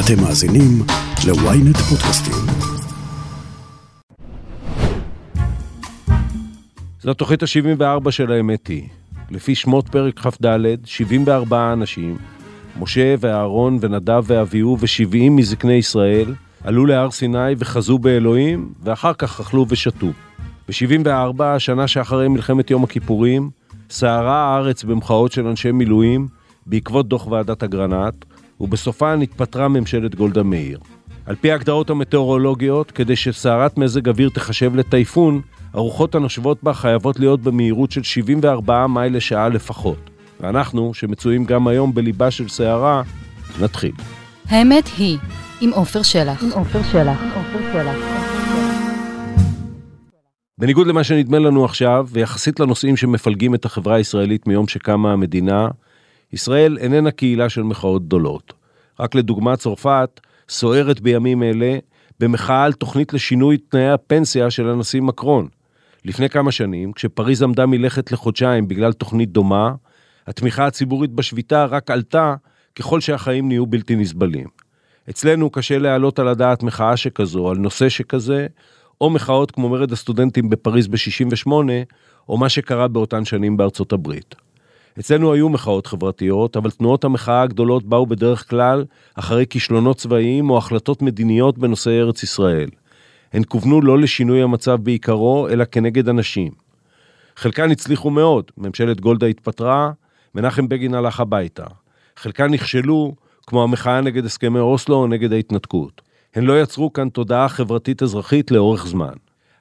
אתם מאזינים ל-ynet פודקאסטים. זו התוכנית ה-74 של האמת היא. לפי שמות פרק כ"ד, 74 אנשים, משה ואהרון ונדב ואביהו ו-70 מזקני ישראל, עלו להר סיני וחזו באלוהים, ואחר כך אכלו ושתו. ב-74, השנה שאחרי מלחמת יום הכיפורים, סערה הארץ במחאות של אנשי מילואים בעקבות דוח ועדת אגרנט, ובסופן התפטרה ממשלת גולדה מאיר. על פי ההגדרות המטאורולוגיות, כדי שסערת מזג אוויר תחשב לטייפון, הרוחות הנושבות בה חייבות להיות במהירות של 74 מייל לשעה לפחות. ואנחנו, שמצויים גם היום בליבה של סערה, נתחיל. האמת היא, עם עופר שלח. עם עופר שלח. בניגוד למה שנדמה לנו עכשיו, ויחסית לנושאים שמפלגים את החברה הישראלית מיום שקמה המדינה, ישראל איננה קהילה של מחאות גדולות. רק לדוגמה, צרפת סוערת בימים אלה במחאה על תוכנית לשינוי תנאי הפנסיה של הנשיא מקרון. לפני כמה שנים, כשפריז עמדה מלכת לחודשיים בגלל תוכנית דומה, התמיכה הציבורית בשביתה רק עלתה ככל שהחיים נהיו בלתי נסבלים. אצלנו קשה להעלות על הדעת מחאה שכזו, על נושא שכזה, או מחאות כמו מרד הסטודנטים בפריז ב-68, או מה שקרה באותן שנים בארצות הברית. אצלנו היו מחאות חברתיות, אבל תנועות המחאה הגדולות באו בדרך כלל אחרי כישלונות צבאיים או החלטות מדיניות בנושאי ארץ ישראל. הן כוונו לא לשינוי המצב בעיקרו, אלא כנגד אנשים. חלקן הצליחו מאוד, ממשלת גולדה התפטרה, מנחם בגין הלך הביתה. חלקן נכשלו, כמו המחאה נגד הסכמי אוסלו או נגד ההתנתקות. הן לא יצרו כאן תודעה חברתית אזרחית לאורך זמן.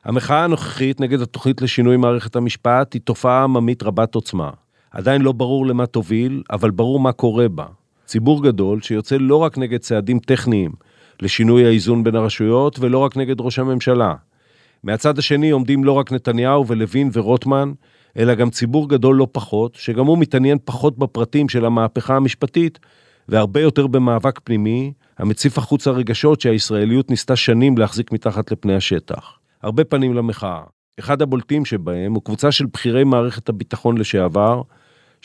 המחאה הנוכחית נגד התוכנית לשינוי מערכת המשפט היא תופעה עממית רבת עוצמה. עדיין לא ברור למה תוביל, אבל ברור מה קורה בה. ציבור גדול שיוצא לא רק נגד צעדים טכניים לשינוי האיזון בין הרשויות, ולא רק נגד ראש הממשלה. מהצד השני עומדים לא רק נתניהו ולוין ורוטמן, אלא גם ציבור גדול לא פחות, שגם הוא מתעניין פחות בפרטים של המהפכה המשפטית, והרבה יותר במאבק פנימי, המציף החוצה רגשות שהישראליות ניסתה שנים להחזיק מתחת לפני השטח. הרבה פנים למחאה. אחד הבולטים שבהם הוא קבוצה של בכירי מערכת הביטחון לשעבר,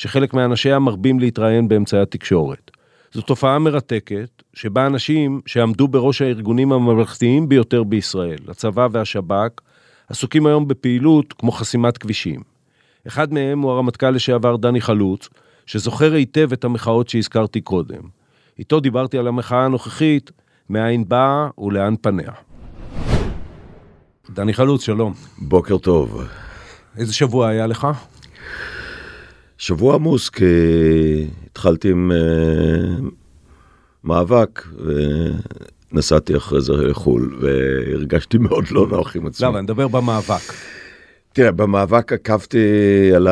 שחלק מאנשיה מרבים להתראיין באמצעי התקשורת. זו תופעה מרתקת, שבה אנשים שעמדו בראש הארגונים הממלכתיים ביותר בישראל, הצבא והשב"כ, עסוקים היום בפעילות כמו חסימת כבישים. אחד מהם הוא הרמטכ"ל לשעבר דני חלוץ, שזוכר היטב את המחאות שהזכרתי קודם. איתו דיברתי על המחאה הנוכחית, מאין באה ולאן פניה. דני חלוץ, שלום. בוקר טוב. איזה שבוע היה לך? שבוע עמוס, כי התחלתי עם uh, מאבק, ונסעתי אחרי זה לחו"ל, והרגשתי מאוד לא נוח עם עצמי. לא, אבל אני מדבר במאבק. תראה, במאבק עקבתי על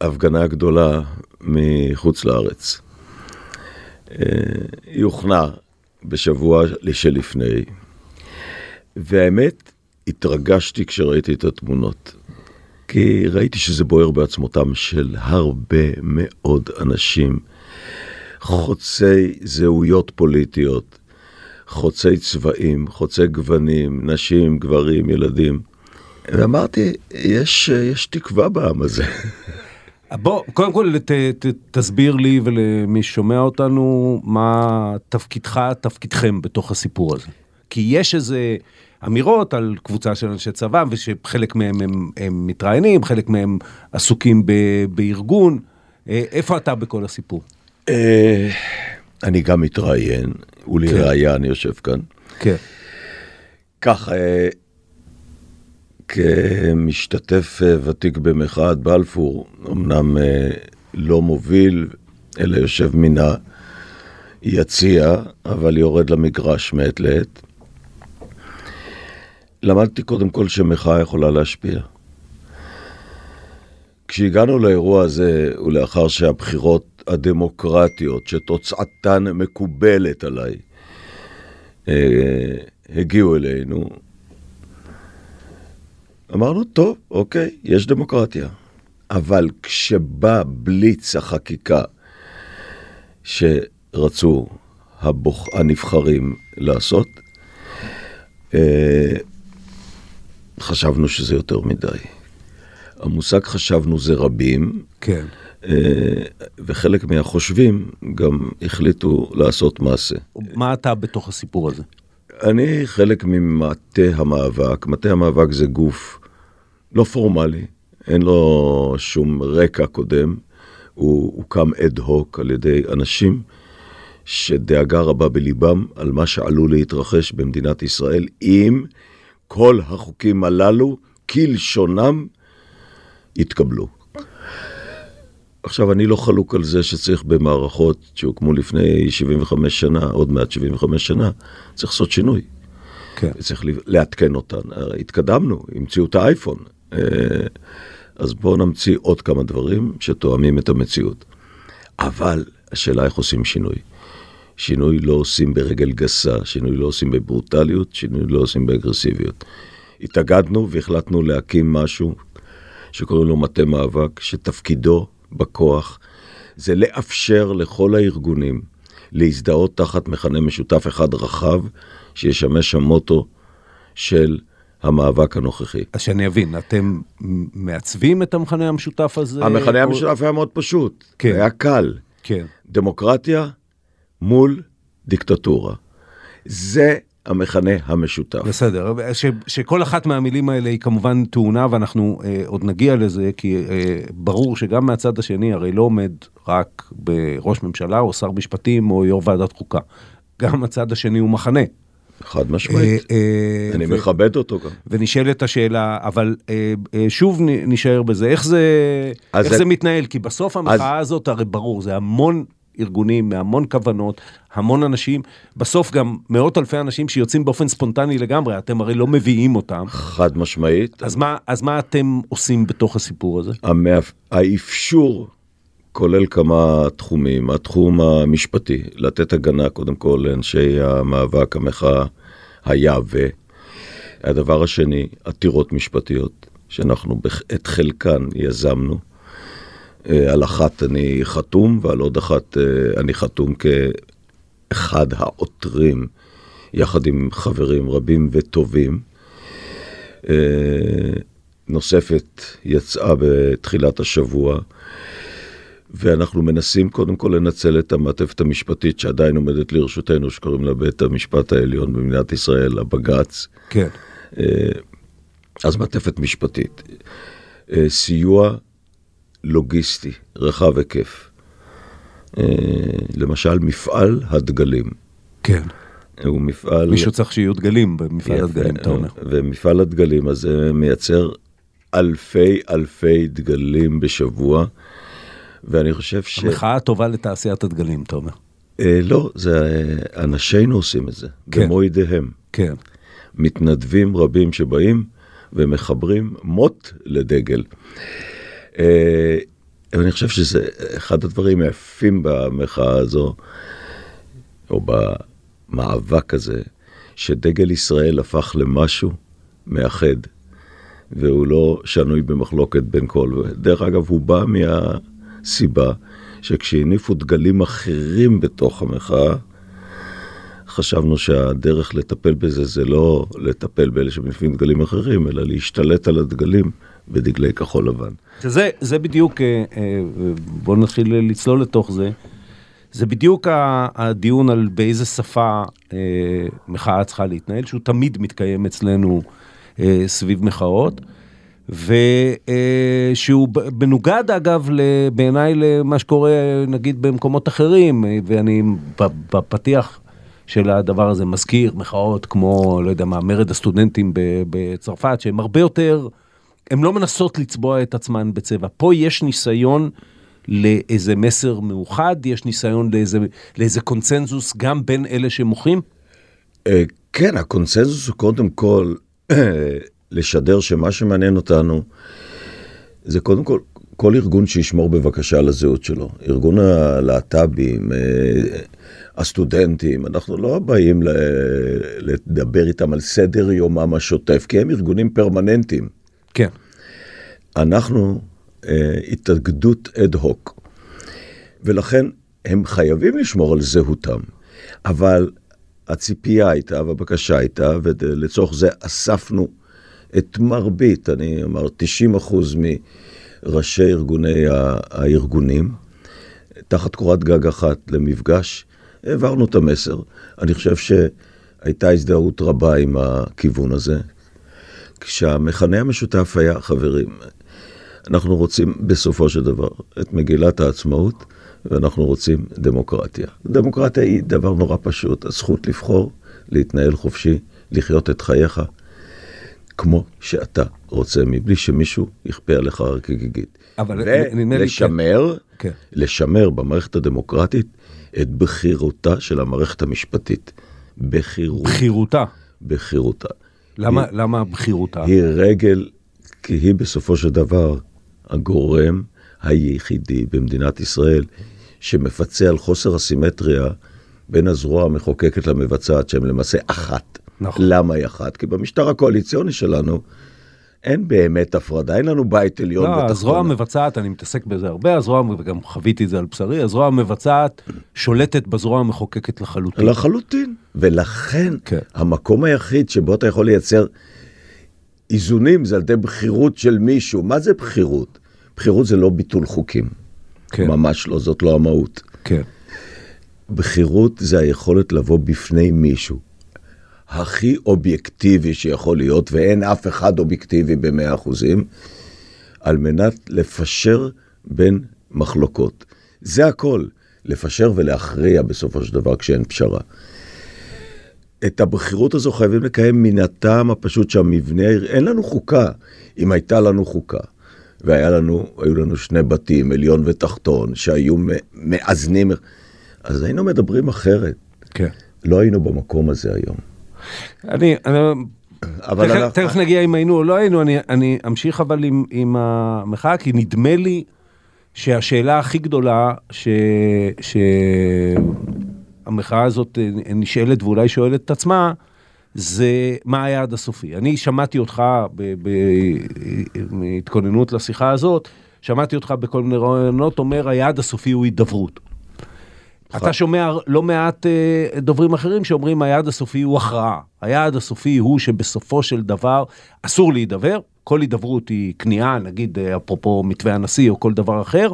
ההפגנה הגדולה מחוץ לארץ. Uh, היא הוכנה בשבוע שלפני, והאמת, התרגשתי כשראיתי את התמונות. כי ראיתי שזה בוער בעצמותם של הרבה מאוד אנשים, חוצי זהויות פוליטיות, חוצי צבעים, חוצי גוונים, נשים, גברים, ילדים. ואמרתי, יש, יש תקווה בעם הזה. בוא, קודם כל ת, ת, תסביר לי ולמי ששומע אותנו מה תפקידך, תפקידכם בתוך הסיפור הזה. כי יש איזה אמירות על קבוצה של אנשי צבא, ושחלק מהם הם, הם מתראיינים, חלק מהם עסוקים ב, בארגון. אה, איפה אתה בכל הסיפור? אה, אני גם מתראיין, אולי כן. ראייה, אני יושב כאן. כן. ככה, אה, כמשתתף ותיק במחאת בלפור, אמנם לא מוביל, אלא יושב מן היציע, אבל יורד למגרש מעת לעת. למדתי קודם כל שמחאה יכולה להשפיע. כשהגענו לאירוע הזה, ולאחר שהבחירות הדמוקרטיות, שתוצאתן מקובלת עליי, אה, הגיעו אלינו, אמרנו, טוב, אוקיי, יש דמוקרטיה. אבל כשבא בליץ החקיקה שרצו הבוח, הנבחרים לעשות, אה, חשבנו שזה יותר מדי. המושג חשבנו זה רבים. כן. אה, וחלק מהחושבים גם החליטו לעשות מעשה. מה אתה בתוך הסיפור הזה? אני חלק ממטה המאבק. מטה המאבק זה גוף לא פורמלי, אין לו שום רקע קודם. הוא הוקם אד הוק על ידי אנשים שדאגה רבה בליבם על מה שעלול להתרחש במדינת ישראל אם כל החוקים הללו כלשונם יתקבלו. עכשיו, אני לא חלוק על זה שצריך במערכות שהוקמו לפני 75 שנה, עוד מעט 75 שנה, צריך לעשות שינוי. כן. צריך לעדכן אותן. התקדמנו, המציאו את האייפון. אה, אז בואו נמציא עוד כמה דברים שתואמים את המציאות. אבל השאלה איך עושים שינוי. שינוי לא עושים ברגל גסה, שינוי לא עושים בברוטליות, שינוי לא עושים באגרסיביות. התאגדנו והחלטנו להקים משהו שקוראים לו מטה מאבק, שתפקידו בכוח זה לאפשר לכל הארגונים להזדהות תחת מכנה משותף אחד רחב, שישמש המוטו של המאבק הנוכחי. אז שאני אבין, אתם מעצבים את המכנה המשותף הזה? המכנה או... המשותף היה מאוד פשוט, כן. היה קל. כן. דמוקרטיה מול דיקטטורה. זה המכנה המשותף. בסדר, ש, שכל אחת מהמילים האלה היא כמובן טעונה ואנחנו אה, עוד נגיע לזה, כי אה, ברור שגם מהצד השני הרי לא עומד רק בראש ממשלה או שר משפטים או יו"ר ועדת חוקה. גם הצד השני הוא מחנה. חד משמעית, אה, אה, אני ו... מכבד אותו גם. ונשאלת השאלה, אבל אה, שוב נשאר בזה, איך זה, איך זה... זה מתנהל? כי בסוף המחאה אז... הזאת, הרי ברור, זה המון ארגונים, מהמון כוונות, המון אנשים, בסוף גם מאות אלפי אנשים שיוצאים באופן ספונטני לגמרי, אתם הרי לא מביאים אותם. חד משמעית. אז מה, אז מה אתם עושים בתוך הסיפור הזה? המאפ... האפשור כולל כמה תחומים. התחום המשפטי, לתת הגנה קודם כל לאנשי המאבק, המחאה, היה ו... הדבר השני, עתירות משפטיות, שאנחנו את חלקן יזמנו. אה, על אחת אני חתום ועל עוד אחת אה, אני חתום כאחד העותרים, יחד עם חברים רבים וטובים. אה, נוספת יצאה בתחילת השבוע, ואנחנו מנסים קודם כל לנצל את המעטפת המשפטית שעדיין עומדת לרשותנו, שקוראים לה בית המשפט העליון במדינת ישראל, הבג"ץ. כן. אז מעטפת משפטית. סיוע לוגיסטי רחב היקף. אה, למשל, מפעל הדגלים. כן. הוא מפעל... מישהו צריך שיהיו דגלים במפעל הדגלים, אתה אומר. ומפעל הדגלים הזה מייצר אלפי אלפי דגלים בשבוע, ואני חושב ש... המחאה טובה לתעשיית הדגלים, אתה אומר. אה, לא, זה אה, אנשינו עושים את זה, כן. במו ידיהם. כן. מתנדבים רבים שבאים ומחברים מוט לדגל. אה, אני חושב שזה אחד הדברים היפים במחאה הזו, או במאבק הזה, שדגל ישראל הפך למשהו מאחד, והוא לא שנוי במחלוקת בין כל... דרך אגב, הוא בא מהסיבה שכשהניפו דגלים אחרים בתוך המחאה, חשבנו שהדרך לטפל בזה זה לא לטפל באלה שמניפים דגלים אחרים, אלא להשתלט על הדגלים בדגלי כחול לבן. שזה זה בדיוק, אה, אה, בואו נתחיל לצלול לתוך זה. זה בדיוק הדיון על באיזה שפה אה, מחאה צריכה להתנהל, שהוא תמיד מתקיים אצלנו סביב מחאות, ושהוא מנוגד אגב בעיניי למה שקורה נגיד במקומות אחרים, ואני בפתיח של הדבר הזה מזכיר מחאות כמו, לא יודע מה, מרד הסטודנטים בצרפת, שהם הרבה יותר... הן לא מנסות לצבוע את עצמן בצבע. פה יש ניסיון לאיזה מסר מאוחד, יש ניסיון לאיזה, לאיזה קונצנזוס גם בין אלה שמוחים? אה, כן, הקונצנזוס הוא קודם כל לשדר שמה שמעניין אותנו זה קודם כל, כל ארגון שישמור בבקשה על הזהות שלו. ארגון הלהט"בים, אה, הסטודנטים, אנחנו לא באים לדבר איתם על סדר יומם השוטף, כי הם ארגונים פרמננטיים. כן. אנחנו אה, התאגדות אד הוק, ולכן הם חייבים לשמור על זהותם, אבל הציפייה הייתה והבקשה הייתה, ולצורך זה אספנו את מרבית, אני אומר 90 אחוז מראשי ארגוני הארגונים, תחת קורת גג אחת למפגש העברנו את המסר. אני חושב שהייתה הזדהות רבה עם הכיוון הזה. כשהמכנה המשותף היה, חברים, אנחנו רוצים בסופו של דבר את מגילת העצמאות, ואנחנו רוצים דמוקרטיה. דמוקרטיה היא דבר נורא פשוט, הזכות לבחור, להתנהל חופשי, לחיות את חייך כמו שאתה רוצה, מבלי שמישהו יכפה עליך רק כגיגית. אבל. ולשמר, כן. לשמר במערכת הדמוקרטית את בחירותה של המערכת המשפטית. בחירות, בחירותה. בחירותה. למה, למה בחירותה? היא רגל, כי היא בסופו של דבר הגורם היחידי במדינת ישראל שמפצה על חוסר הסימטריה בין הזרוע המחוקקת למבצעת, שהן למעשה אחת. נכון. למה היא אחת? כי במשטר הקואליציוני שלנו אין באמת הפרדה, אין לנו בית עליון לא, ותחתון. הזרוע המבצעת, אני מתעסק בזה הרבה, הזרוע, וגם חוויתי את זה על בשרי, הזרוע המבצעת שולטת בזרוע המחוקקת לחלוטין. לחלוטין. ולכן, כן. המקום היחיד שבו אתה יכול לייצר איזונים זה על ידי בחירות של מישהו. מה זה בחירות? בחירות זה לא ביטול חוקים. כן. ממש לא, זאת לא המהות. כן. בחירות זה היכולת לבוא בפני מישהו. הכי אובייקטיבי שיכול להיות, ואין אף אחד אובייקטיבי במאה אחוזים, על מנת לפשר בין מחלוקות. זה הכל, לפשר ולהכריע בסופו של דבר כשאין פשרה. את הבחירות הזו חייבים לקיים מן הטעם הפשוט שהמבנה, אין לנו חוקה. אם הייתה לנו חוקה, והיה לנו, היו לנו שני בתים, עליון ותחתון, שהיו מאזנים, אז היינו מדברים אחרת. כן. לא היינו במקום הזה היום. אני, אני אבל תכף, אנחנו- תכף נגיע אם היינו או לא היינו, אני, אני אמשיך אבל עם, עם המחאה, כי נדמה לי שהשאלה הכי גדולה ש, שהמחאה הזאת אה, נשאלת ואולי שואלת את עצמה, זה מה היעד הסופי. אני שמעתי אותך בהתכוננות לשיחה הזאת, שמעתי אותך בכל מיני רעיונות אומר היעד הסופי הוא הידברות. אתה שומע לא מעט אה, דוברים אחרים שאומרים היעד הסופי הוא הכרעה. היעד הסופי הוא שבסופו של דבר אסור להידבר, כל הידברות היא כניעה, נגיד אה, אפרופו מתווה הנשיא או כל דבר אחר,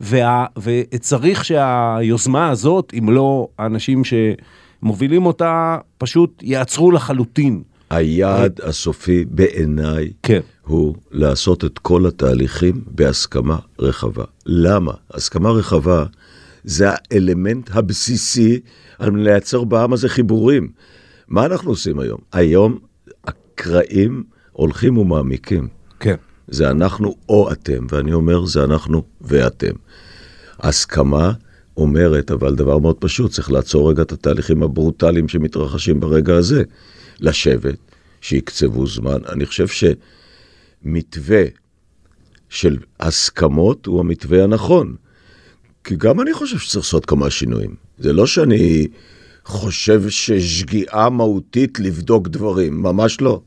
וה, וצריך שהיוזמה הזאת, אם לא האנשים שמובילים אותה, פשוט יעצרו לחלוטין. היעד הסופי בעיניי כן. הוא לעשות את כל התהליכים בהסכמה רחבה. למה? הסכמה רחבה זה האלמנט הבסיסי על מנת לייצר בעם הזה חיבורים. מה אנחנו עושים היום? היום הקרעים הולכים ומעמיקים. כן. זה אנחנו או אתם, ואני אומר זה אנחנו ואתם. הסכמה אומרת, אבל דבר מאוד פשוט, צריך לעצור רגע את התהליכים הברוטליים שמתרחשים ברגע הזה. לשבת, שיקצבו זמן. אני חושב שמתווה של הסכמות הוא המתווה הנכון. כי גם אני חושב שצריך לעשות כמה שינויים. זה לא שאני חושב ששגיאה מהותית לבדוק דברים, ממש לא.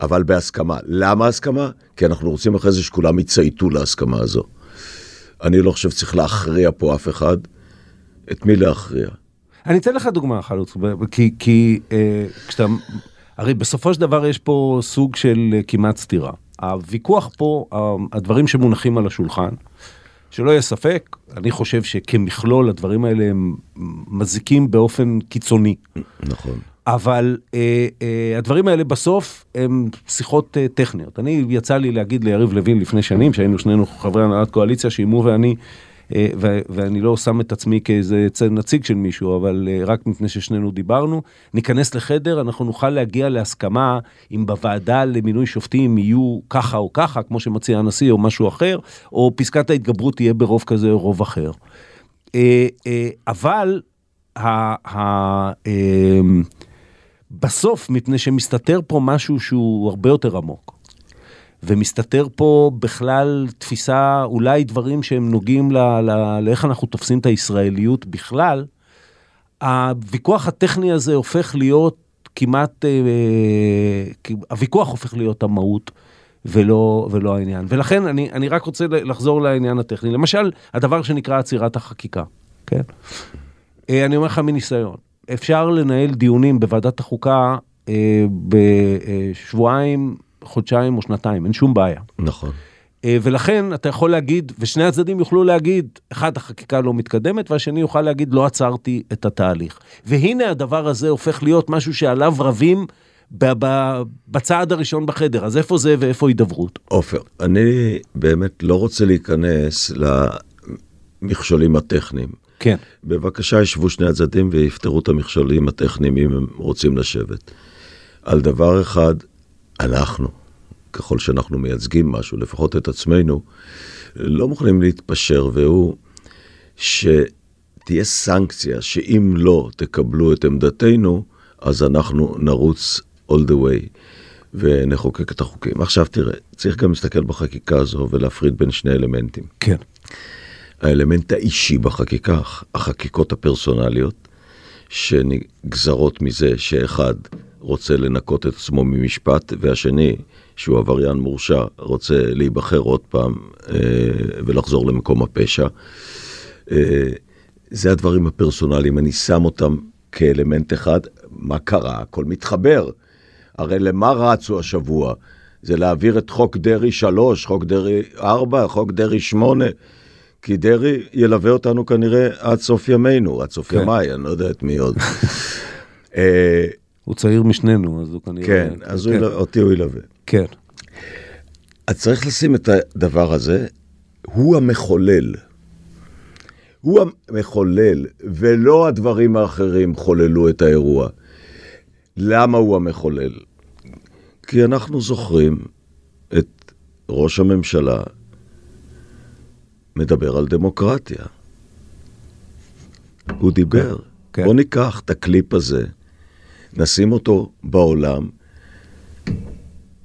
אבל בהסכמה. למה הסכמה? כי אנחנו רוצים אחרי זה שכולם יצייתו להסכמה הזו. אני לא חושב שצריך להכריע פה אף אחד. את מי להכריע? אני אתן לך דוגמה ב- כי, כי אה, כשאתה, הרי בסופו של דבר יש פה סוג של אה, כמעט סתירה. הוויכוח פה, הדברים שמונחים על השולחן, שלא יהיה ספק, אני חושב שכמכלול הדברים האלה הם מזיקים באופן קיצוני. נכון. אבל אה, אה, הדברים האלה בסוף הם שיחות אה, טכניות. אני, יצא לי להגיד ליריב לוין לפני שנים, שהיינו שנינו חברי הנהלת קואליציה, שאימו ואני, ואני לא שם את עצמי כאיזה נציג של מישהו, אבל אה, רק מפני ששנינו דיברנו, ניכנס לחדר, אנחנו נוכל להגיע להסכמה אם בוועדה למינוי שופטים יהיו ככה או ככה, כמו שמציע הנשיא או משהו אחר, או פסקת ההתגברות תהיה ברוב כזה או רוב אחר. אה, אה, אבל אה, בסוף, מפני שמסתתר פה משהו שהוא הרבה יותר עמוק. ומסתתר פה בכלל תפיסה, אולי דברים שהם נוגעים ל, ל, לאיך אנחנו תופסים את הישראליות בכלל, הוויכוח הטכני הזה הופך להיות כמעט, אה, אה, הוויכוח הופך להיות המהות ולא, ולא העניין. ולכן אני, אני רק רוצה לחזור לעניין הטכני. למשל, הדבר שנקרא עצירת החקיקה, כן? אה, אני אומר לך מניסיון, אפשר לנהל דיונים בוועדת החוקה אה, בשבועיים, חודשיים או שנתיים, אין שום בעיה. נכון. אה, ולכן אתה יכול להגיד, ושני הצדדים יוכלו להגיד, אחד, החקיקה לא מתקדמת, והשני יוכל להגיד, לא עצרתי את התהליך. והנה הדבר הזה הופך להיות משהו שעליו רבים בצעד הראשון בחדר, אז איפה זה ואיפה הידברות? עופר, אני באמת לא רוצה להיכנס למכשולים הטכניים. כן. בבקשה, ישבו שני הצדדים ויפתרו את המכשולים הטכניים אם הם רוצים לשבת. על דבר אחד, אנחנו, ככל שאנחנו מייצגים משהו, לפחות את עצמנו, לא מוכנים להתפשר, והוא שתהיה סנקציה שאם לא תקבלו את עמדתנו, אז אנחנו נרוץ all the way ונחוקק את החוקים. עכשיו תראה, צריך גם להסתכל בחקיקה הזו ולהפריד בין שני אלמנטים. כן. האלמנט האישי בחקיקה, החקיקות הפרסונליות, שנגזרות מזה שאחד רוצה לנקות את עצמו ממשפט, והשני, שהוא עבריין מורשע, רוצה להיבחר עוד פעם אה, ולחזור למקום הפשע. אה, זה הדברים הפרסונליים, אני שם אותם כאלמנט אחד. מה קרה? הכל מתחבר. הרי למה רצו השבוע? זה להעביר את חוק דרעי 3, חוק דרעי 4, חוק דרעי 8. כי דרעי ילווה אותנו כנראה עד סוף ימינו, עד סוף כן. ימיי, אני לא יודע את מי עוד. הוא צעיר משנינו, אז הוא כנראה... כן, אז כן. הוא, אותי הוא ילווה. כן. אז צריך לשים את הדבר הזה, הוא המחולל. הוא המחולל, ולא הדברים האחרים חוללו את האירוע. למה הוא המחולל? כי אנחנו זוכרים את ראש הממשלה מדבר על דמוקרטיה. הוא דיבר. כן. כן. בוא ניקח את הקליפ הזה, נשים אותו בעולם,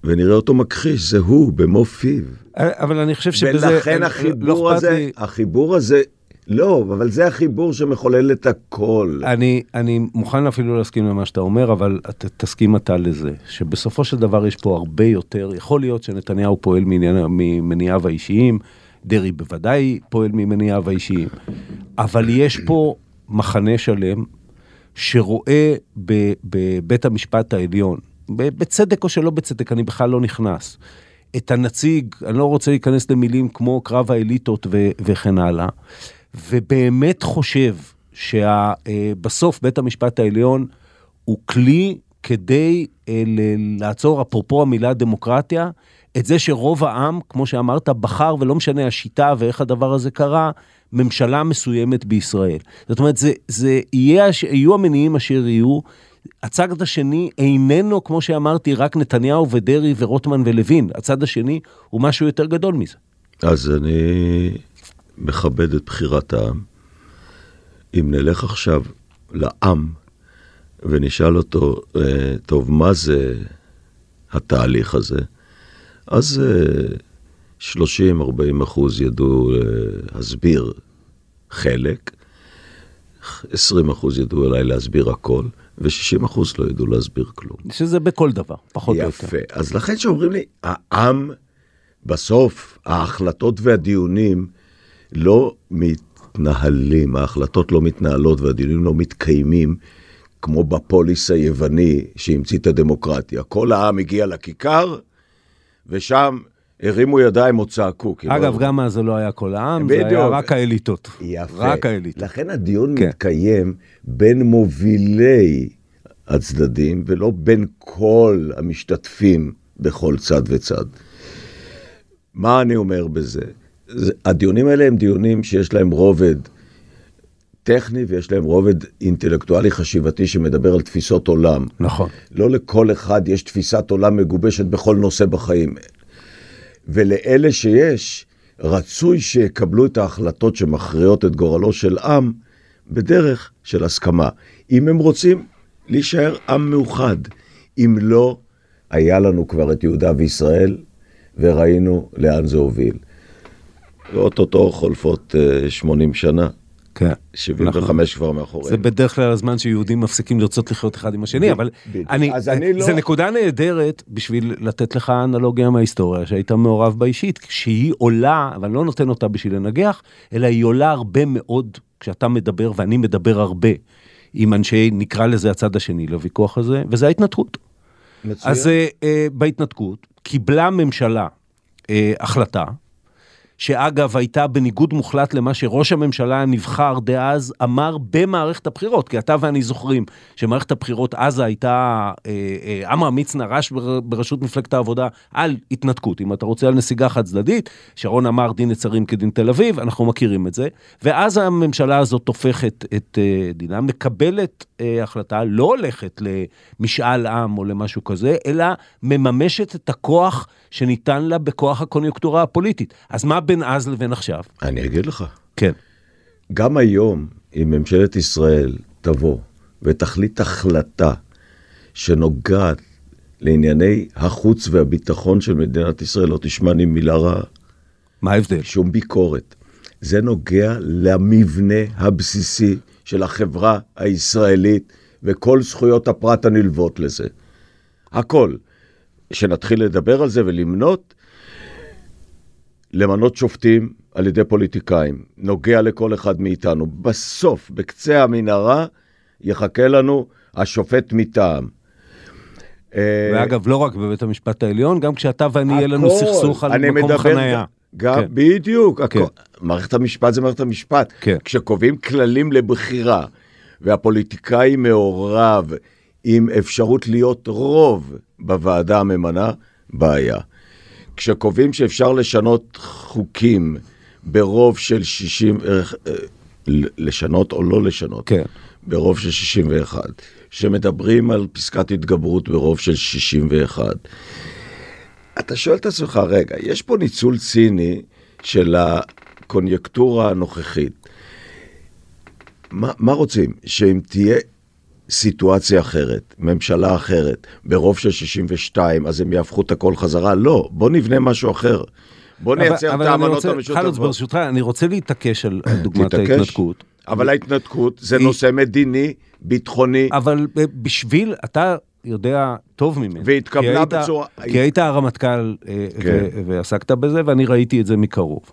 ונראה אותו מכחיש, זה הוא, במו פיו. אבל אני חושב שבזה... ולכן לא החיבור לא הזה, לי... החיבור הזה לא, אבל זה החיבור שמחולל את הכל. אני, אני מוכן אפילו להסכים למה שאתה אומר, אבל ת, תסכים אתה לזה, שבסופו של דבר יש פה הרבה יותר, יכול להיות שנתניהו פועל ממניעיו האישיים, דרעי בוודאי פועל ממניעיו האישיים, אבל יש פה מחנה שלם שרואה בבית המשפט העליון, בצדק או שלא בצדק, אני בכלל לא נכנס, את הנציג, אני לא רוצה להיכנס למילים כמו קרב האליטות ו- וכן הלאה, ובאמת חושב שבסוף בית המשפט העליון הוא כלי כדי אה, לעצור, אפרופו המילה דמוקרטיה, את זה שרוב העם, כמו שאמרת, בחר, ולא משנה השיטה ואיך הדבר הזה קרה, ממשלה מסוימת בישראל. זאת אומרת, זה, זה יהיה, יהיו המניעים אשר יהיו. הצד השני איננו, כמו שאמרתי, רק נתניהו ודרעי ורוטמן ולוין. הצד השני הוא משהו יותר גדול מזה. אז אני מכבד את בחירת העם. אם נלך עכשיו לעם ונשאל אותו, אה, טוב, מה זה התהליך הזה? אז 30-40 אחוז ידעו אה, להסביר חלק, 20 אחוז ידעו אולי להסביר הכל, ו-60 אחוז לא ידעו להסביר כלום. שזה בכל דבר, פחות או יותר. יפה. אז לכן שאומרים לי, העם, בסוף, ההחלטות והדיונים לא מתנהלים, ההחלטות לא מתנהלות והדיונים לא מתקיימים. כמו בפוליס היווני שהמציא את הדמוקרטיה. כל העם הגיע לכיכר, ושם הרימו ידיים או צעקו. אגב, גם אז זה לא היה כל העם, בדיוק. זה היה רק האליטות. יפה. רק האליטות. לכן הדיון כן. מתקיים בין מובילי הצדדים, ולא בין כל המשתתפים בכל צד וצד. מה אני אומר בזה? הדיונים האלה הם דיונים שיש להם רובד טכני ויש להם רובד אינטלקטואלי חשיבתי שמדבר על תפיסות עולם. נכון. לא לכל אחד יש תפיסת עולם מגובשת בכל נושא בחיים. ולאלה שיש, רצוי שיקבלו את ההחלטות שמכריעות את גורלו של עם בדרך של הסכמה. אם הם רוצים להישאר עם מאוחד. אם לא, היה לנו כבר את יהודה וישראל, וראינו לאן זה הוביל. ואו-טו-טו חולפות 80 אה, שנה. כן. 75 נכון. כבר מאחורינו. זה בדרך כלל הזמן שיהודים מפסיקים לרצות לחיות אחד עם השני, אבל אני, אני לא... זה נקודה נהדרת בשביל לתת לך אנלוגיה מההיסטוריה שהיית מעורב בה אישית, שהיא עולה, אבל לא נותן אותה בשביל לנגח, אלא היא עולה הרבה מאוד כשאתה מדבר, ואני מדבר הרבה עם אנשי, נקרא לזה הצד השני לוויכוח הזה, וזה ההתנתקות. מצוין. אז uh, uh, בהתנתקות קיבלה ממשלה uh, החלטה, שאגב הייתה בניגוד מוחלט למה שראש הממשלה הנבחר דאז אמר במערכת הבחירות, כי אתה ואני זוכרים שמערכת הבחירות אז הייתה, אה, אה, עמרם מצנע רש בראשות מפלגת העבודה על התנתקות, אם אתה רוצה על נסיגה חד צדדית, שרון אמר דין נצרים כדין תל אביב, אנחנו מכירים את זה, ואז הממשלה הזאת הופכת את אה, דינה, מקבלת החלטה, לא הולכת למשאל עם או למשהו כזה, אלא מממשת את הכוח שניתן לה בכוח הקוניונקטורה הפוליטית. אז מה בין אז לבין עכשיו? אני אגיד לך. כן. גם היום, אם ממשלת ישראל תבוא ותחליט החלטה שנוגעת לענייני החוץ והביטחון של מדינת ישראל, לא תשמע לי מילה רעה. מה ההבדל? שום ביקורת. זה נוגע למבנה הבסיסי של החברה הישראלית וכל זכויות הפרט הנלוות לזה. הכל. שנתחיל לדבר על זה ולמנות, למנות שופטים על ידי פוליטיקאים, נוגע לכל אחד מאיתנו. בסוף, בקצה המנהרה, יחכה לנו השופט מטעם. אה, ואגב, לא רק בבית המשפט העליון, גם כשאתה ואני יהיה לנו סכסוך על מקום מדבר, חנייה. גם, כן. בדיוק. כן. הכל, מערכת המשפט זה מערכת המשפט. כן. כשקובעים כללים לבחירה, והפוליטיקאי מעורב עם אפשרות להיות רוב בוועדה הממנה, בעיה. כשקובעים שאפשר לשנות חוקים ברוב של 60, אה, לשנות או לא לשנות, כן. ברוב של 61, שמדברים על פסקת התגברות ברוב של 61, אתה שואל את עצמך, רגע, יש פה ניצול ציני של הקוניונקטורה הנוכחית. מה, מה רוצים? שאם תהיה סיטואציה אחרת, ממשלה אחרת, ברוב של 62, אז הם יהפכו את הכל חזרה? לא, בוא נבנה משהו אחר. בוא נייצר את האמנות המשותפות. חלוץ, ברשותך, אני רוצה להתעקש על דוגמת ההתנתקות. אבל ההתנתקות זה נושא מדיני, ביטחוני. אבל בשביל, אתה יודע טוב ממני. והתקבלה בצורה... כי היית הרמטכ"ל אה, כן. ועסקת בזה, ואני ראיתי את זה מקרוב.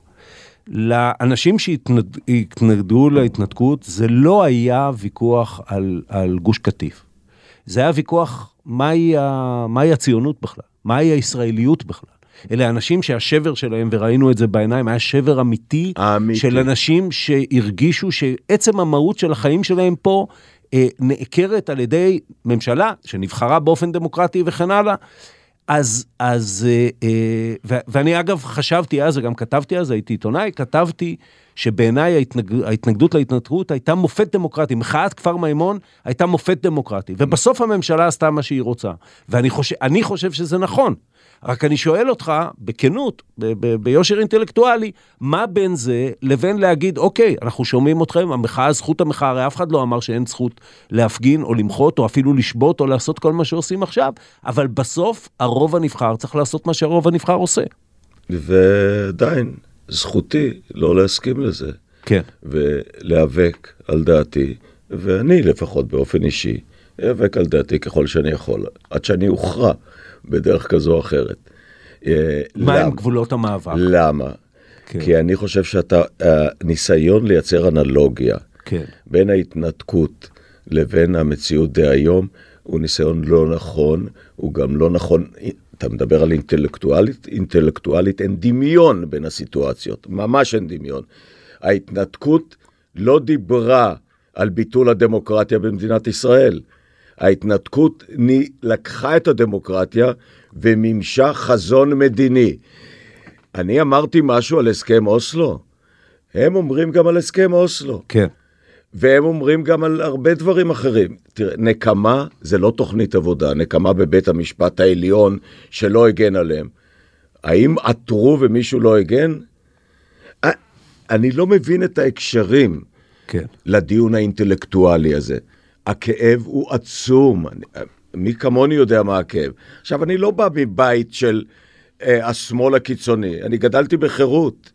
לאנשים שהתנגדו להתנתקות, זה לא היה ויכוח על, על גוש קטיף. זה היה ויכוח מהי, ה, מהי הציונות בכלל, מהי הישראליות בכלל. אלה אנשים שהשבר שלהם, וראינו את זה בעיניים, היה שבר אמיתי, אמיתי. של אנשים שהרגישו שעצם המהות של החיים שלהם פה אה, נעקרת על ידי ממשלה שנבחרה באופן דמוקרטי וכן הלאה. אז, אז, אה, אה, ו, ואני אגב חשבתי אז, וגם כתבתי אז, הייתי עיתונאי, כתבתי שבעיניי ההתנג, ההתנגדות להתנתקות הייתה מופת דמוקרטי, מחאת כפר מימון הייתה מופת דמוקרטי, ובסוף הממשלה עשתה מה שהיא רוצה. ואני חושב, חושב שזה נכון. רק אני שואל אותך, בכנות, ביושר אינטלקטואלי, מה בין זה לבין להגיד, אוקיי, אנחנו שומעים אתכם, המחאה, זכות המחאה, הרי אף אחד לא אמר שאין זכות להפגין או למחות או אפילו לשבות או לעשות כל מה שעושים עכשיו, אבל בסוף הרוב הנבחר צריך לעשות מה שהרוב הנבחר עושה. ועדיין, זכותי לא להסכים לזה. כן. ולהיאבק על דעתי, ואני לפחות באופן אישי, איאבק על דעתי ככל שאני יכול, עד שאני אוכרע. בדרך כזו או אחרת. אה, מה הם גבולות המאבק? למה? כן. כי אני חושב שאתה, הניסיון לייצר אנלוגיה כן. בין ההתנתקות לבין המציאות דהיום, הוא ניסיון לא נכון, הוא גם לא נכון, אתה מדבר על אינטלקטואלית, אינטלקטואלית אין דמיון בין הסיטואציות, ממש אין דמיון. ההתנתקות לא דיברה על ביטול הדמוקרטיה במדינת ישראל. ההתנתקות לקחה את הדמוקרטיה ומימשה חזון מדיני. אני אמרתי משהו על הסכם אוסלו, הם אומרים גם על הסכם אוסלו. כן. והם אומרים גם על הרבה דברים אחרים. תראה, נקמה זה לא תוכנית עבודה, נקמה בבית המשפט העליון שלא הגן עליהם. האם עתרו ומישהו לא הגן? אני לא מבין את ההקשרים כן. לדיון האינטלקטואלי הזה. הכאב הוא עצום. מי כמוני יודע מה הכאב. עכשיו, אני לא בא מבית של אה, השמאל הקיצוני, אני גדלתי בחירות.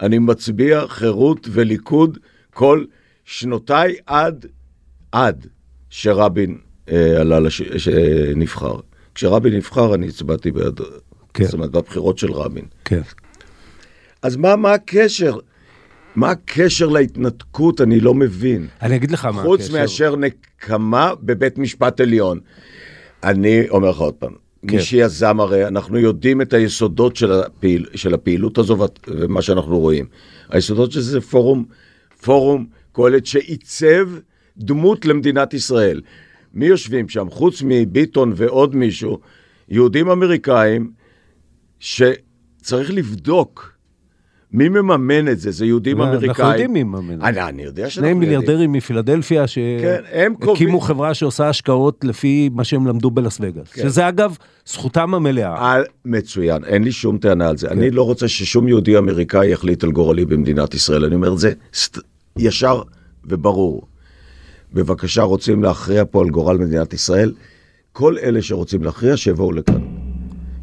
אני מצביע חירות וליכוד כל שנותיי עד, עד שרבין אה, עלה, לש... שנבחר. כשרבין נבחר, אני הצבעתי בעד, כן. זאת אומרת, בבחירות של רבין. כן. אז מה, מה הקשר? מה הקשר להתנתקות? אני לא מבין. אני אגיד לך מה הקשר. חוץ מאשר נקמה בבית משפט עליון. אני אומר לך עוד פעם, מי שיזם הרי, אנחנו יודעים את היסודות של, הפעיל, של הפעילות הזו ומה שאנחנו רואים. היסודות של זה פורום, פורום קהלת שעיצב דמות למדינת ישראל. מי יושבים שם? חוץ מביטון ועוד מישהו, יהודים אמריקאים, שצריך לבדוק מי מממן את זה? זה יהודים אמריקאים. אנחנו יודעים מי מממן את זה. אני יודע שאנחנו יודעים. שני מיליארדרים מפילדלפיה שהקימו כן, חברה שעושה השקעות לפי מה שהם למדו בלאס וגאס. כן. שזה אגב זכותם המלאה. על, מצוין, אין לי שום טענה על זה. כן. אני לא רוצה ששום יהודי אמריקאי יחליט על גורלי במדינת ישראל. אני אומר את זה סט... ישר וברור. בבקשה, רוצים להכריע פה על גורל מדינת ישראל? כל אלה שרוצים להכריע, שיבואו לכאן.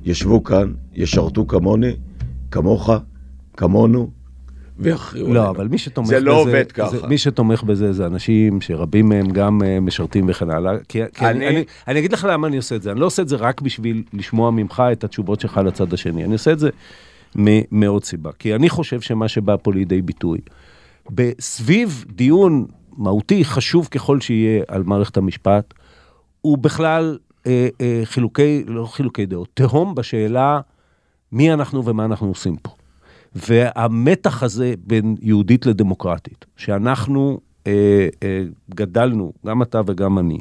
ישבו כאן, ישרתו כמוני, כמוך, כמונו, ויכריעו לא, אבל מי שתומך זה בזה... זה לא עובד ככה. זה, מי שתומך בזה זה אנשים שרבים מהם גם uh, משרתים וכן הלאה. כי, כי אני... אני, אני, אני אגיד לך למה אני עושה את זה. אני לא עושה את זה רק בשביל לשמוע ממך את התשובות שלך לצד השני. אני עושה את זה מעוד סיבה. כי אני חושב שמה שבא פה לידי ביטוי, בסביב דיון מהותי, חשוב ככל שיהיה על מערכת המשפט, הוא בכלל אה, אה, חילוקי, לא חילוקי דעות, תהום בשאלה מי אנחנו ומה אנחנו עושים פה. והמתח הזה בין יהודית לדמוקרטית, שאנחנו אה, אה, גדלנו, גם אתה וגם אני,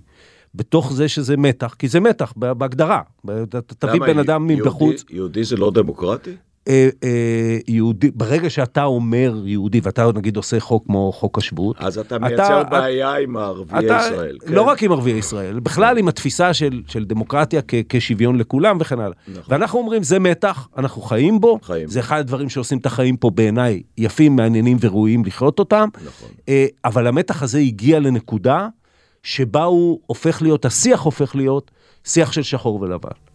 בתוך זה שזה מתח, כי זה מתח בהגדרה. אתה תביא בן אדם מבחוץ. יהודי זה לא דמוקרטי? אה, אה, יהודי, ברגע שאתה אומר יהודי, ואתה נגיד עושה חוק כמו חוק השבות, אז אתה מייצר אתה, בעיה עם ערביי ישראל. כן. לא רק עם ערביי ישראל, בכלל עם התפיסה של, של דמוקרטיה כ, כשוויון לכולם וכן הלאה. נכון. ואנחנו אומרים, זה מתח, אנחנו חיים בו, חיים. זה אחד הדברים שעושים את החיים פה בעיניי יפים, מעניינים וראויים לחיות אותם, נכון. אה, אבל המתח הזה הגיע לנקודה שבה הוא הופך להיות, השיח הופך להיות שיח של שחור ולבן.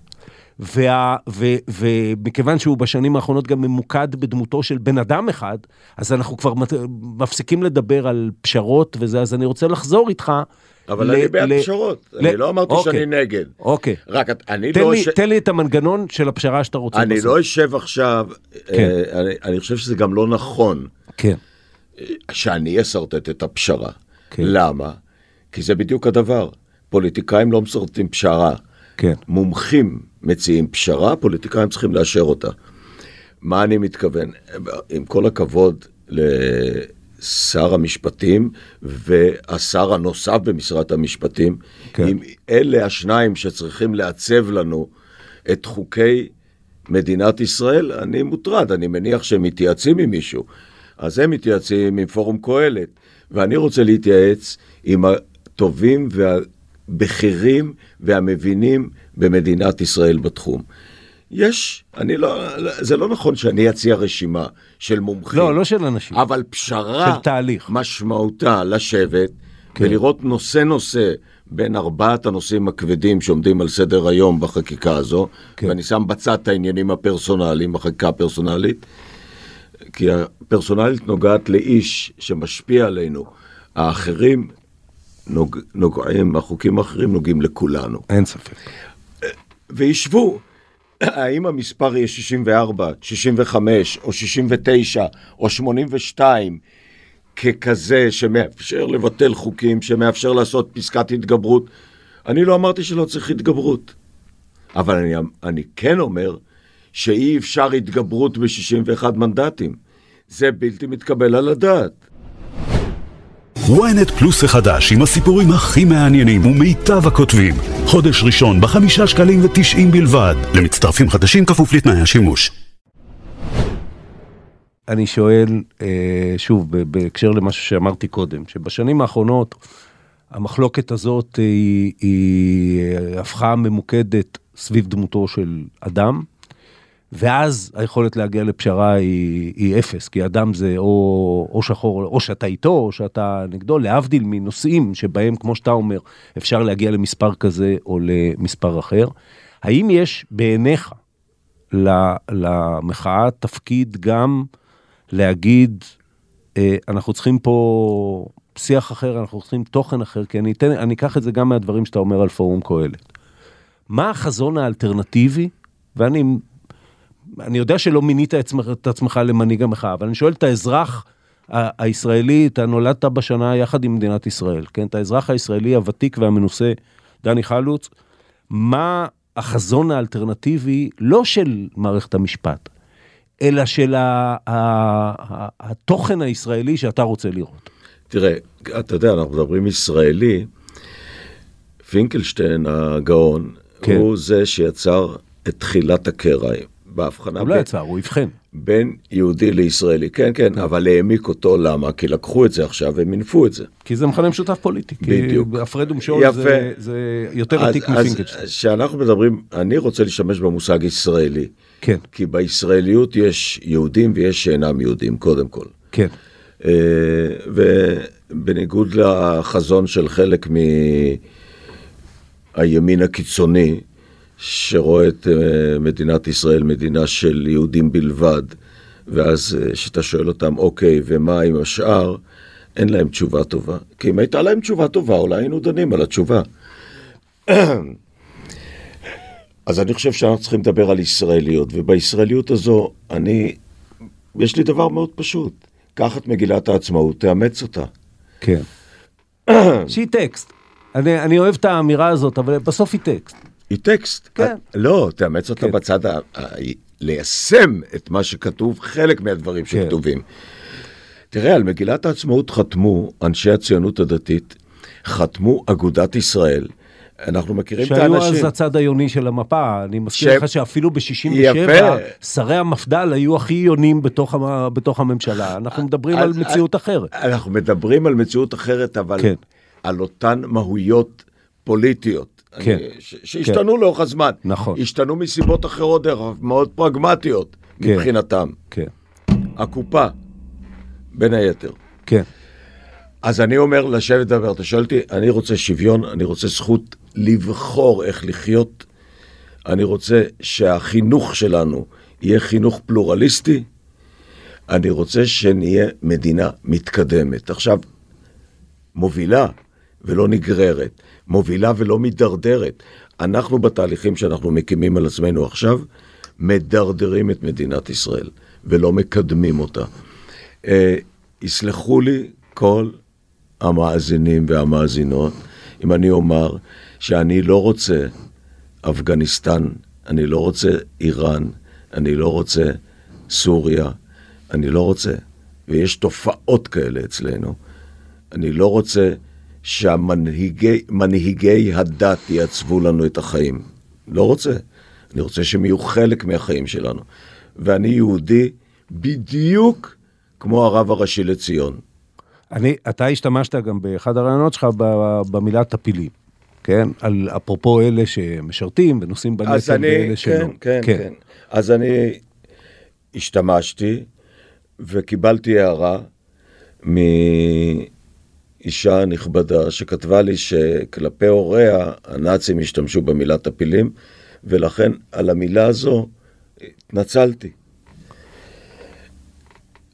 וה, ו, ומכיוון שהוא בשנים האחרונות גם ממוקד בדמותו של בן אדם אחד, אז אנחנו כבר מפסיקים לדבר על פשרות וזה, אז אני רוצה לחזור איתך. אבל ל, אני בעד ל, פשרות, ל... אני לא אמרתי אוקיי, שאני נגד. אוקיי. רק אני תן לא... לי, ש... תן לי את המנגנון של הפשרה שאתה רוצה אני בסוף. לא אשב עכשיו, כן. אה, אני, אני חושב שזה גם לא נכון. כן. שאני אשרטט את הפשרה. כן. למה? כי זה בדיוק הדבר. פוליטיקאים לא משרטטים פשרה. כן. מומחים מציעים פשרה, פוליטיקאים צריכים לאשר אותה. מה אני מתכוון? עם כל הכבוד לשר המשפטים והשר הנוסף במשרד המשפטים, כן. אם אלה השניים שצריכים לעצב לנו את חוקי מדינת ישראל, אני מוטרד, אני מניח שהם מתייעצים עם מישהו. אז הם מתייעצים עם פורום קהלת, ואני רוצה להתייעץ עם הטובים והבכירים והמבינים במדינת ישראל בתחום. יש, אני לא, זה לא נכון שאני אציע רשימה של מומחים. לא, לא של אנשים. אבל פשרה, של תהליך. משמעותה לשבת כן. ולראות נושא נושא בין ארבעת הנושאים הכבדים שעומדים על סדר היום בחקיקה הזו, כן. ואני שם בצד את העניינים הפרסונליים, בחקיקה הפרסונלית, כי הפרסונלית נוגעת לאיש שמשפיע עלינו. האחרים נוג, נוגעים, החוקים האחרים נוגעים לכולנו. אין ספק. וישבו. האם המספר יהיה 64, 65 או 69 או 82 ככזה שמאפשר לבטל חוקים, שמאפשר לעשות פסקת התגברות? אני לא אמרתי שלא צריך התגברות, אבל אני, אני כן אומר שאי אפשר התגברות ב-61 מנדטים. זה בלתי מתקבל על הדעת. Ynet פלוס החדש עם הסיפורים הכי מעניינים ומיטב הכותבים. חודש ראשון בחמישה שקלים ותשעים בלבד. למצטרפים חדשים כפוף לתנאי השימוש. אני שואל, אה, שוב, בהקשר למשהו שאמרתי קודם, שבשנים האחרונות המחלוקת הזאת היא, היא הפכה ממוקדת סביב דמותו של אדם, ואז היכולת להגיע לפשרה היא, היא אפס, כי אדם זה או, או שחור, או שאתה איתו, או שאתה נגדו, להבדיל מנושאים שבהם, כמו שאתה אומר, אפשר להגיע למספר כזה או למספר אחר. האם יש בעיניך למחאה תפקיד גם להגיד, אה, אנחנו צריכים פה שיח אחר, אנחנו צריכים תוכן אחר, כי אני, אתן, אני אקח את זה גם מהדברים שאתה אומר על פורום קהלת. מה החזון האלטרנטיבי, ואני אני יודע שלא מינית את עצמך למנהיג המחאה, אבל אני שואל את האזרח הישראלי, אתה נולדת בשנה יחד עם מדינת ישראל, כן? את האזרח הישראלי הוותיק והמנוסה, דני חלוץ, מה החזון האלטרנטיבי לא של מערכת המשפט, אלא של התוכן הישראלי שאתה רוצה לראות. תראה, אתה יודע, אנחנו מדברים ישראלי, פינקלשטיין הגאון, כן. כן. הוא זה שיצר את תחילת הקרע בהבחנה הוא לא יצר, הוא אבחן. בין יהודי לישראלי. כן, כן, אבל העמיק אותו, למה? כי לקחו את זה עכשיו ומינפו את זה. כי זה מכנה משותף פוליטי. בדיוק. כי הפרד ומשול. זה, זה יותר אז- עתיק אז מפינקלשטיין. כשאנחנו מדברים, אני רוצה להשתמש במושג ישראלי, כן, כי בישראליות יש יהודים ויש שאינם יהודים, קודם כל. כן, אה, ובניגוד לחזון של חלק מהימין הקיצוני, שרואה את אה, מדינת ישראל מדינה של יהודים בלבד, ואז אה, כשאתה שואל אותם, אוקיי, ומה עם השאר? אין להם תשובה טובה. כי אם הייתה להם תשובה טובה, אולי היינו דנים על התשובה. אז אני חושב שאנחנו צריכים לדבר על ישראליות, ובישראליות הזו, אני, יש לי דבר מאוד פשוט. קח את מגילת העצמאות, תאמץ אותה. כן. שהיא טקסט. אני, אני אוהב את האמירה הזאת, אבל בסוף היא טקסט. היא טקסט. כן. את- לא, תאמץ אותה כן. בצד ה... ה- ליישם את מה שכתוב, חלק מהדברים כן. שכתובים. תראה, על מגילת העצמאות חתמו אנשי הציונות הדתית, חתמו אגודת ישראל. אנחנו מכירים את שהיו האנשים. אז הצד היוני של המפה, אני מזכיר ש- לך שאפילו ב-67, יפה. שרי המפד"ל היו הכי יונים בתוך, המ... בתוך הממשלה. אנחנו מדברים על אז- מציאות אחרת. אנחנו מדברים על מציאות אחרת, אבל כן. על אותן מהויות פוליטיות. כן. ש- שהשתנו לאורך הזמן. נכון. השתנו מסיבות אחרות, דרך אגב, מאוד פרגמטיות כן. מבחינתם. כן, הקופה, בין היתר. כן, אז אני אומר לשבת לדבר, אתה שואל אותי, אני רוצה שוויון, אני רוצה זכות לבחור איך לחיות, אני רוצה שהחינוך שלנו יהיה חינוך פלורליסטי, אני רוצה שנהיה מדינה מתקדמת. עכשיו, מובילה ולא נגררת, מובילה ולא מידרדרת. אנחנו בתהליכים שאנחנו מקימים על עצמנו עכשיו, מדרדרים את מדינת ישראל ולא מקדמים אותה. אה, יסלחו לי כל המאזינים והמאזינות אם אני אומר שאני לא רוצה אפגניסטן, אני לא רוצה איראן, אני לא רוצה סוריה, אני לא רוצה, ויש תופעות כאלה אצלנו, אני לא רוצה שהמנהיגי הדת יעצבו לנו את החיים. לא רוצה. אני רוצה שהם יהיו חלק מהחיים שלנו. ואני יהודי בדיוק כמו הרב הראשי לציון. אני, אתה השתמשת גם באחד הרעיונות שלך במילה טפילים, כן? על אפרופו אלה שמשרתים ונושאים בנטל ואלה שלא. כן, כן, כן. אז אני השתמשתי וקיבלתי הערה מאישה נכבדה שכתבה לי שכלפי הוריה הנאצים השתמשו במילה טפילים, ולכן על המילה הזו התנצלתי.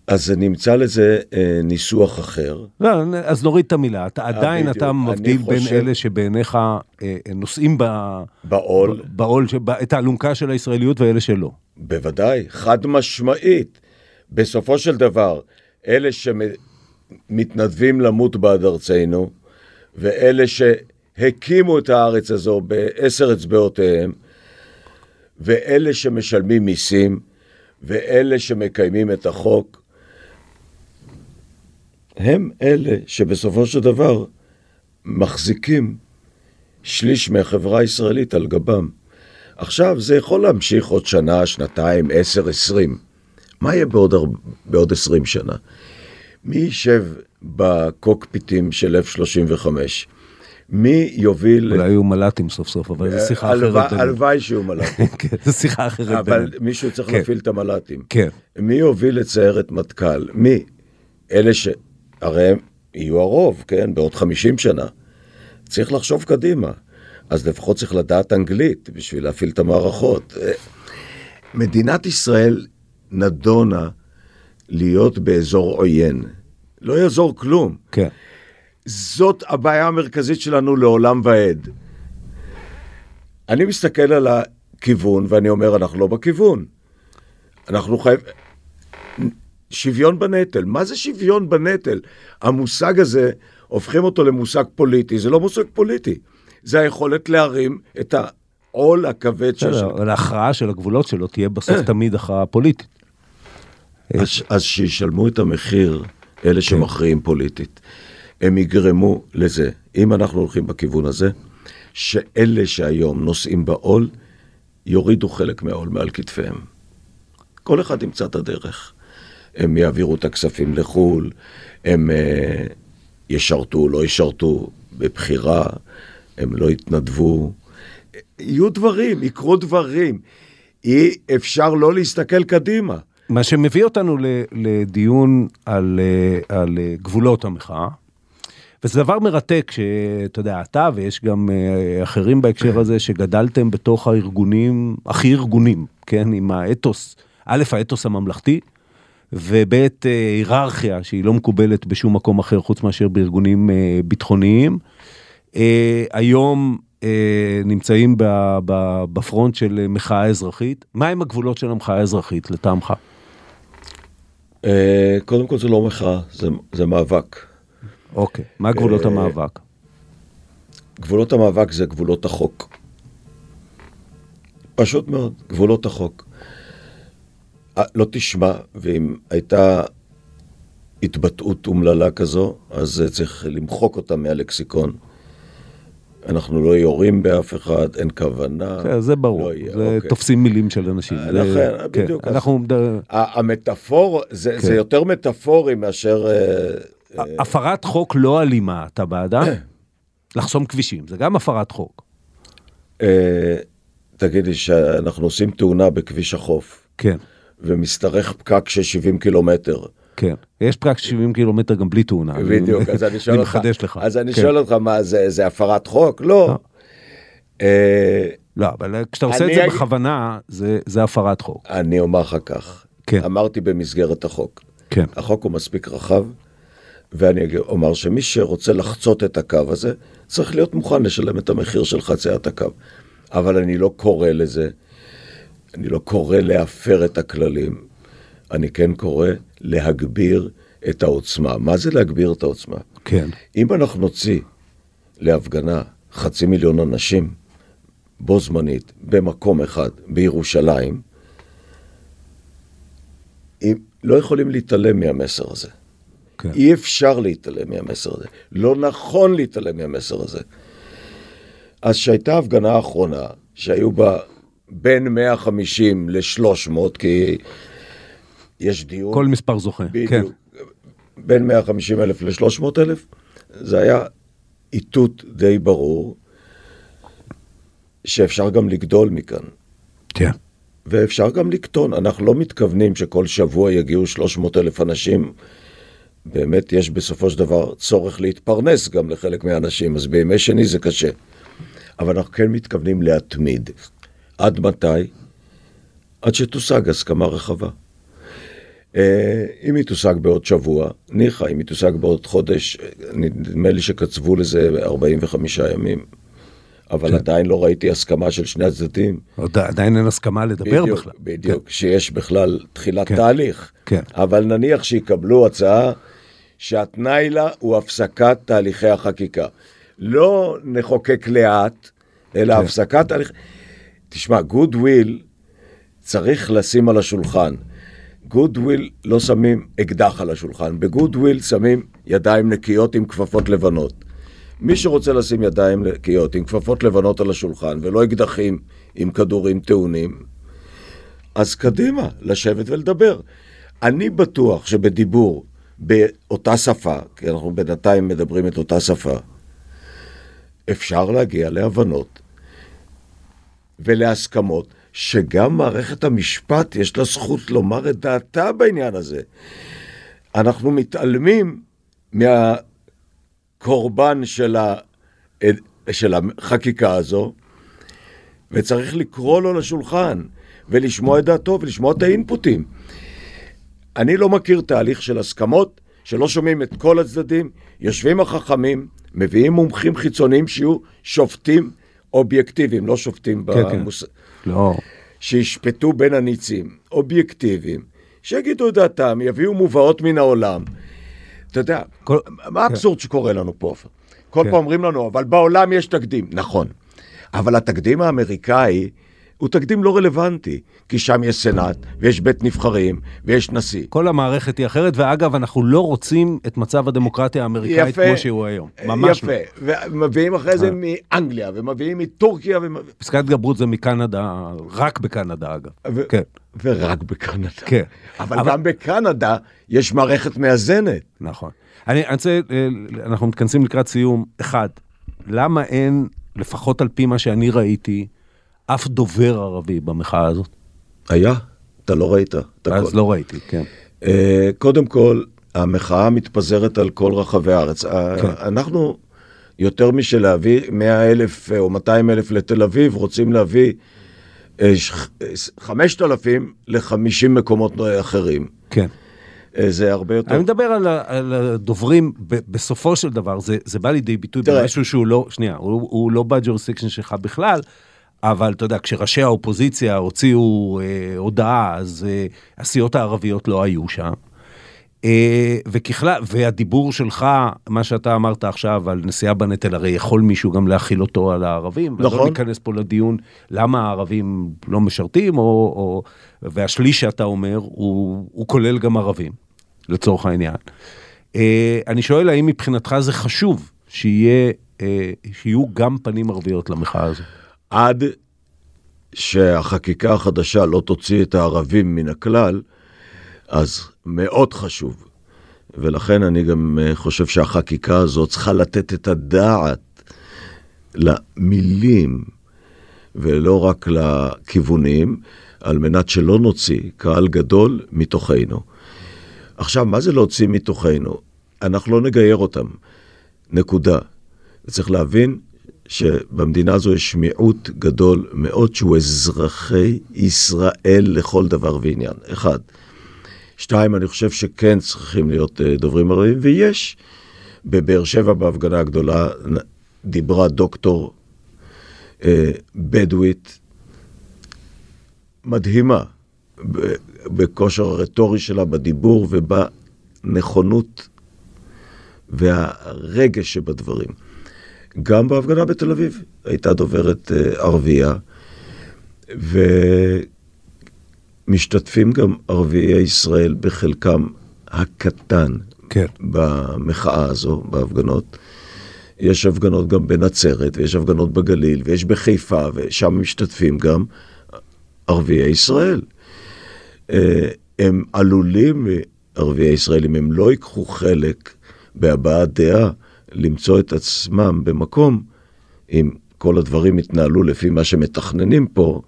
אז נמצא לזה אה, ניסוח אחר. לא, אז נוריד את המילה. אתה עדיין בדיוק. אתה מבדיל בין חושב- אלה שבעיניך אה, אה, נושאים ב- בעול, בעול, שב- את האלונקה של הישראליות ואלה שלא. בוודאי, חד משמעית. בסופו של דבר, אלה שמתנדבים למות בעד ארצנו, ואלה שהקימו את הארץ הזו בעשר אצבעותיהם, ואלה שמשלמים מיסים, ואלה שמקיימים את החוק, הם אלה שבסופו של דבר מחזיקים שליש מהחברה הישראלית על גבם. עכשיו, זה יכול להמשיך עוד שנה, שנתיים, עשר, עשרים. מה יהיה בעוד. בעוד עשרים שנה? מי יישב בקוקפיטים של F-35? מי יוביל... אולי היו מל"טים סוף סוף, אבל זו שיחה אחרת. הלוואי- שיהיו מל"טים. כן, זו שיחה אחרת. אבל. מישהו צריך כן. להפעיל את המל"טים. כן. מי יוביל את סיירת מטכ"ל? מי? אלה ש... הרי הם יהיו הרוב, כן? בעוד 50 שנה. צריך לחשוב קדימה. אז לפחות צריך לדעת אנגלית בשביל להפעיל את המערכות. אה, מדינת ישראל נדונה להיות באזור עוין. לא יעזור כלום. כן. זאת הבעיה המרכזית שלנו לעולם ועד. אני מסתכל על הכיוון ואני אומר, אנחנו לא בכיוון. אנחנו חייבים... שוויון בנטל. מה זה שוויון בנטל? המושג הזה, הופכים אותו למושג פוליטי. זה לא מושג פוליטי. זה היכולת להרים את העול הכבד שיש. בסדר, אבל ההכרעה של הגבולות שלו תהיה בסוף תמיד הכרעה פוליטית. אז, אז שישלמו את המחיר אלה שמכריעים פוליטית. הם יגרמו לזה, אם אנחנו הולכים בכיוון הזה, שאלה שהיום נושאים בעול, יורידו חלק מהעול מעל כתפיהם. כל אחד ימצא את הדרך. הם יעבירו את הכספים לחו"ל, הם uh, ישרתו, לא ישרתו, בבחירה, הם לא יתנדבו. יהיו דברים, יקרו דברים. אי אפשר לא להסתכל קדימה. מה שמביא אותנו לדיון על, אה, על אה, גבולות המחאה. וזה דבר מרתק שאתה יודע, אתה ויש גם אה, אחרים בהקשר הזה שגדלתם בתוך הארגונים, הכי ארגונים, כן, עם האתוס, א', האתוס הממלכתי, וב', היררכיה שהיא לא מקובלת בשום מקום אחר חוץ מאשר בארגונים ביטחוניים. היום נמצאים בפרונט של אה, מחאה אזרחית. מהם הגבולות של המחאה האזרחית לטעמך? אה, קודם כל זה לא מחאה, זה, זה מאבק. אוקיי, מה גבולות אה, המאבק? גבולות המאבק זה גבולות החוק. פשוט מאוד, גבולות החוק. אה, לא תשמע, ואם הייתה התבטאות אומללה כזו, אז צריך למחוק אותה מהלקסיקון. אנחנו לא יורים באף אחד, אין כוונה. בסדר, זה ברור, לא יהיה, זה אוקיי. תופסים מילים של אנשים. אה, זה- לכן, כן, בדיוק, אז- אנחנו, המטאפור, זה, כן. זה יותר מטאפורי מאשר... אה, הפרת חוק לא אלימה, אתה בעדה? לחסום כבישים, זה גם הפרת חוק. אה, תגידי שאנחנו עושים תאונה בכביש החוף, כן, ומשתרך פקק של 70 קילומטר. כן. יש פרק 70 קילומטר גם בלי תאונה. בדיוק, אז אני שואל אני אותך, מחדש לך. אז אני כן. שואל אותך, מה, זה, זה הפרת חוק? לא. לא. לא, אבל כשאתה עושה את זה בכוונה, זה הפרת חוק. אני אומר לך כך, כן. אמרתי במסגרת החוק, כן. החוק הוא מספיק רחב, ואני אומר שמי שרוצה לחצות את הקו הזה, צריך להיות מוכן לשלם את המחיר של חציית הקו. אבל אני לא קורא לזה, אני לא קורא להפר את הכללים, אני כן קורא להגביר את העוצמה. מה זה להגביר את העוצמה? כן. אם אנחנו נוציא להפגנה חצי מיליון אנשים בו זמנית במקום אחד בירושלים, אם, לא יכולים להתעלם מהמסר הזה. כן. אי אפשר להתעלם מהמסר הזה. לא נכון להתעלם מהמסר הזה. אז שהייתה הפגנה האחרונה, שהיו בה בין 150 ל-300, כי יש דיון... כל מספר זוכה. כן. בדיוק. בין 150 אלף ל-300 אלף, זה היה איתות די ברור שאפשר גם לגדול מכאן, כן. ואפשר גם לקטון. אנחנו לא מתכוונים שכל שבוע יגיעו 300 אלף אנשים. באמת יש בסופו של דבר צורך להתפרנס גם לחלק מהאנשים, אז בימי שני זה קשה. אבל אנחנו כן מתכוונים להתמיד. עד מתי? עד שתושג הסכמה רחבה. אה, אם היא תושג בעוד שבוע, ניחא, אם היא תושג בעוד חודש, אה, נדמה לי שקצבו לזה 45 ימים. אבל כן. עדיין לא ראיתי הסכמה של שני הצדדים. עוד עדיין אין הסכמה לדבר בדיוק, בכלל. בדיוק, שיש בכלל תחילת כן. תהליך. כן. אבל נניח שיקבלו הצעה שהתנאי לה הוא הפסקת תהליכי החקיקה. לא נחוקק לאט, אלא כן. הפסקת תהליך... תשמע, goodwill צריך לשים על השולחן. goodwill לא שמים אקדח על השולחן, ב goodwill שמים ידיים נקיות עם כפפות לבנות. מי שרוצה לשים ידיים נקיות עם כפפות לבנות על השולחן ולא אקדחים עם כדורים טעונים, אז קדימה, לשבת ולדבר. אני בטוח שבדיבור באותה שפה, כי אנחנו בינתיים מדברים את אותה שפה, אפשר להגיע להבנות ולהסכמות שגם מערכת המשפט יש לה זכות לומר את דעתה בעניין הזה. אנחנו מתעלמים מהקורבן של, ה... של החקיקה הזו, וצריך לקרוא לו לשולחן ולשמוע את דעתו ולשמוע את האינפוטים. אני לא מכיר תהליך של הסכמות, שלא שומעים את כל הצדדים, יושבים החכמים, מביאים מומחים חיצוניים שיהיו שופטים אובייקטיביים, לא שופטים כן, כן. לא. שישפטו בין הניצים, אובייקטיביים, שיגידו את דעתם, יביאו מובאות מן העולם. אתה יודע, כל- מה האבסורד שקורה לנו פה, עופר? כל כן. פעם אומרים לנו, אבל בעולם יש תקדים. נכון. אבל התקדים האמריקאי הוא תקדים לא רלוונטי, כי שם יש סנאט, ויש בית נבחרים, ויש נשיא. כל המערכת היא אחרת, ואגב, אנחנו לא רוצים את מצב הדמוקרטיה האמריקאית יפה, כמו שהוא היום. ממש יפה, לא. ומביאים אחרי זה אה. מאנגליה, ומביאים מטורקיה, ומ- פסקת התגברות זה מקנדה, רק בקנדה אגב. ו- כן, ורק בקנדה. כן. אבל, אבל גם בקנדה יש מערכת מאזנת. נכון. אני אני רוצה, אה, אנחנו מתכנסים לקראת סיום. אחד, למה אין, לפחות על פי מה שאני ראיתי, אף דובר ערבי במחאה הזאת? היה? אתה לא ראית? את אז הכל. לא ראיתי, כן. אה, קודם כל, המחאה מתפזרת על כל רחבי הארץ. אה, כן. אנחנו, יותר משל להביא 100 אלף או 200 אלף לתל אביב, רוצים להביא אה, ש- אה, 5,000 ל-50 מקומות אחרים. כן. אה, זה הרבה יותר... אני מדבר על, על הדוברים, ב- בסופו של דבר, זה, זה בא לידי ביטוי תראה. במשהו שהוא לא, שנייה, הוא, הוא לא ב jurisdiction שלך בכלל, אבל אתה יודע, כשראשי האופוזיציה הוציאו אה, הודעה, אז אה, הסיעות הערביות לא היו שם. אה, וככלל, והדיבור שלך, מה שאתה אמרת עכשיו על נשיאה בנטל, הרי יכול מישהו גם להכיל אותו על הערבים. נכון. ניכנס פה לדיון למה הערבים לא משרתים, או, או, והשליש שאתה אומר, הוא, הוא כולל גם ערבים, לצורך העניין. אה, אני שואל, האם מבחינתך זה חשוב שיהיה, אה, שיהיו גם פנים ערביות למחאה הזו? עד שהחקיקה החדשה לא תוציא את הערבים מן הכלל, אז מאוד חשוב. ולכן אני גם אה, חושב שהחקיקה הזאת צריכה לתת את הדעת למילים ולא רק לכיוונים, על מנת שלא נוציא קהל גדול מתוכנו. עכשיו, מה זה להוציא מתוכנו? אנחנו לא נגייר אותם, נקודה. צריך להבין שבמדינה הזו יש מיעוט גדול מאוד שהוא אזרחי ישראל לכל דבר ועניין. אחד. שתיים, אני חושב שכן צריכים להיות אה, דוברים ערבים, ויש. בבאר שבע בהפגנה הגדולה דיברה דוקטור אה, בדואית מדהימה, בכושר הרטורי שלה, בדיבור ובנכונות והרגש שבדברים. גם בהפגנה בתל אביב הייתה דוברת אה, ערבייה, ומשתתפים גם ערביי ישראל בחלקם הקטן כן. במחאה הזו, בהפגנות. יש הפגנות גם בנצרת, ויש הפגנות בגליל, ויש בחיפה, ושם משתתפים גם ערביי ישראל. אה, הם עלולים, ערביי ישראל, אם הם לא ייקחו חלק בהבעת דעה, למצוא את עצמם במקום, אם כל הדברים יתנהלו לפי מה שמתכננים פה,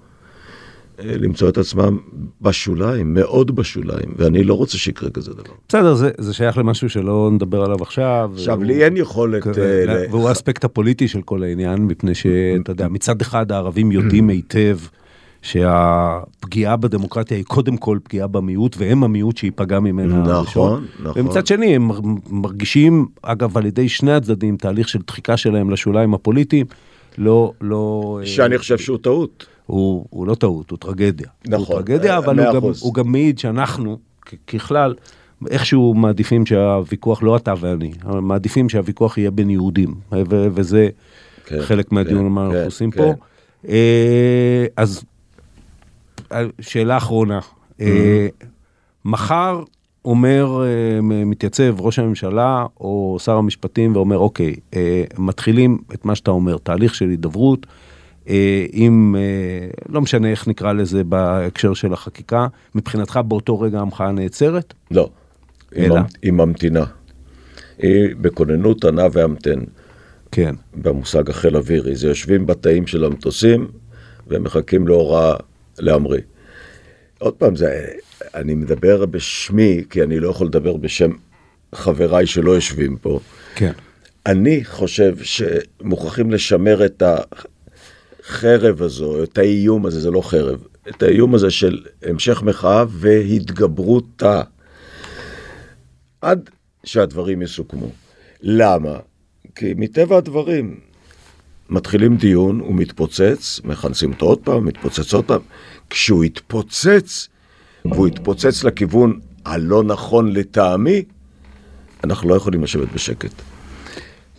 אה, למצוא את עצמם בשוליים, מאוד בשוליים, ואני לא רוצה שיקרה כזה דבר. בסדר, זה, זה שייך למשהו שלא נדבר עליו עכשיו. עכשיו, והוא- לי אין יכולת... אה, והוא האספקט הפוליטי של כל העניין, מפני שאתה יודע, מצד אחד הערבים יודעים היטב שהפגיעה בדמוקרטיה היא קודם כל פגיעה במיעוט, והם המיעוט שייפגע ממנה נכון, הראשון. נכון. ומצד שני, הם מר- מרגישים, אגב, על ידי שני הצדדים, תהליך של דחיקה שלהם לשוליים הפוליטיים, לא, לא... אה, שאני חושב שהוא טעות. הוא, הוא לא טעות, הוא טרגדיה. נכון, הוא טרגדיה, אה, אבל הוא גם. הוא גם מעיד שאנחנו, ככלל, איכשהו מעדיפים שהוויכוח, לא אתה ואני, אבל מעדיפים שהוויכוח יהיה בין יהודים, וזה כן, חלק מהדיון כן, מה אנחנו כן, עושים כן. פה. אה, אז שאלה אחרונה, אה, מחר אומר, אה, מתייצב ראש הממשלה או שר המשפטים ואומר, אוקיי, אה, מתחילים את מה שאתה אומר, תהליך של הידברות, עם, לא משנה איך נקרא לזה בהקשר של החקיקה, מבחינתך באותו רגע המחאה נעצרת? לא. אלא? היא ממתינה. היא בכוננות ענה והמתן, כן. במושג החיל אווירי. זה יושבים בתאים של המטוסים ומחכים להוראה להמריא. עוד פעם, זה, אני מדבר בשמי, כי אני לא יכול לדבר בשם חבריי שלא יושבים פה. כן. אני חושב שמוכרחים לשמר את החרב הזו, את האיום הזה, זה לא חרב, את האיום הזה של המשך מחאה והתגברותה, עד שהדברים יסוכמו. למה? כי מטבע הדברים, מתחילים דיון, הוא מתפוצץ, מכנסים אותו עוד פעם, מתפוצץ עוד פעם. כשהוא יתפוצץ, והוא יתפוצץ לכיוון הלא נכון לטעמי, אנחנו לא יכולים לשבת בשקט.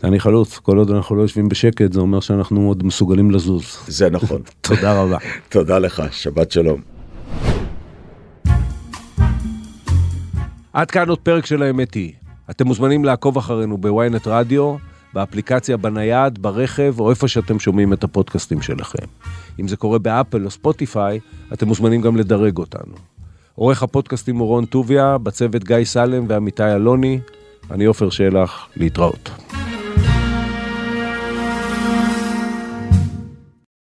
אני חלוץ, כל עוד אנחנו לא יושבים בשקט, זה אומר שאנחנו עוד מסוגלים לזוז. זה נכון. תודה רבה. תודה לך, שבת שלום. עד כאן עוד פרק של האמת היא. אתם מוזמנים לעקוב אחרינו בוויינט רדיו, באפליקציה בנייד, ברכב, או איפה שאתם שומעים את הפודקאסטים שלכם. אם זה קורה באפל או ספוטיפיי, אתם מוזמנים גם לדרג אותנו. עורך הפודקאסטים הוא רון טוביה, בצוות גיא סלם ועמיתי אלוני. אני עופר שלח, להתראות.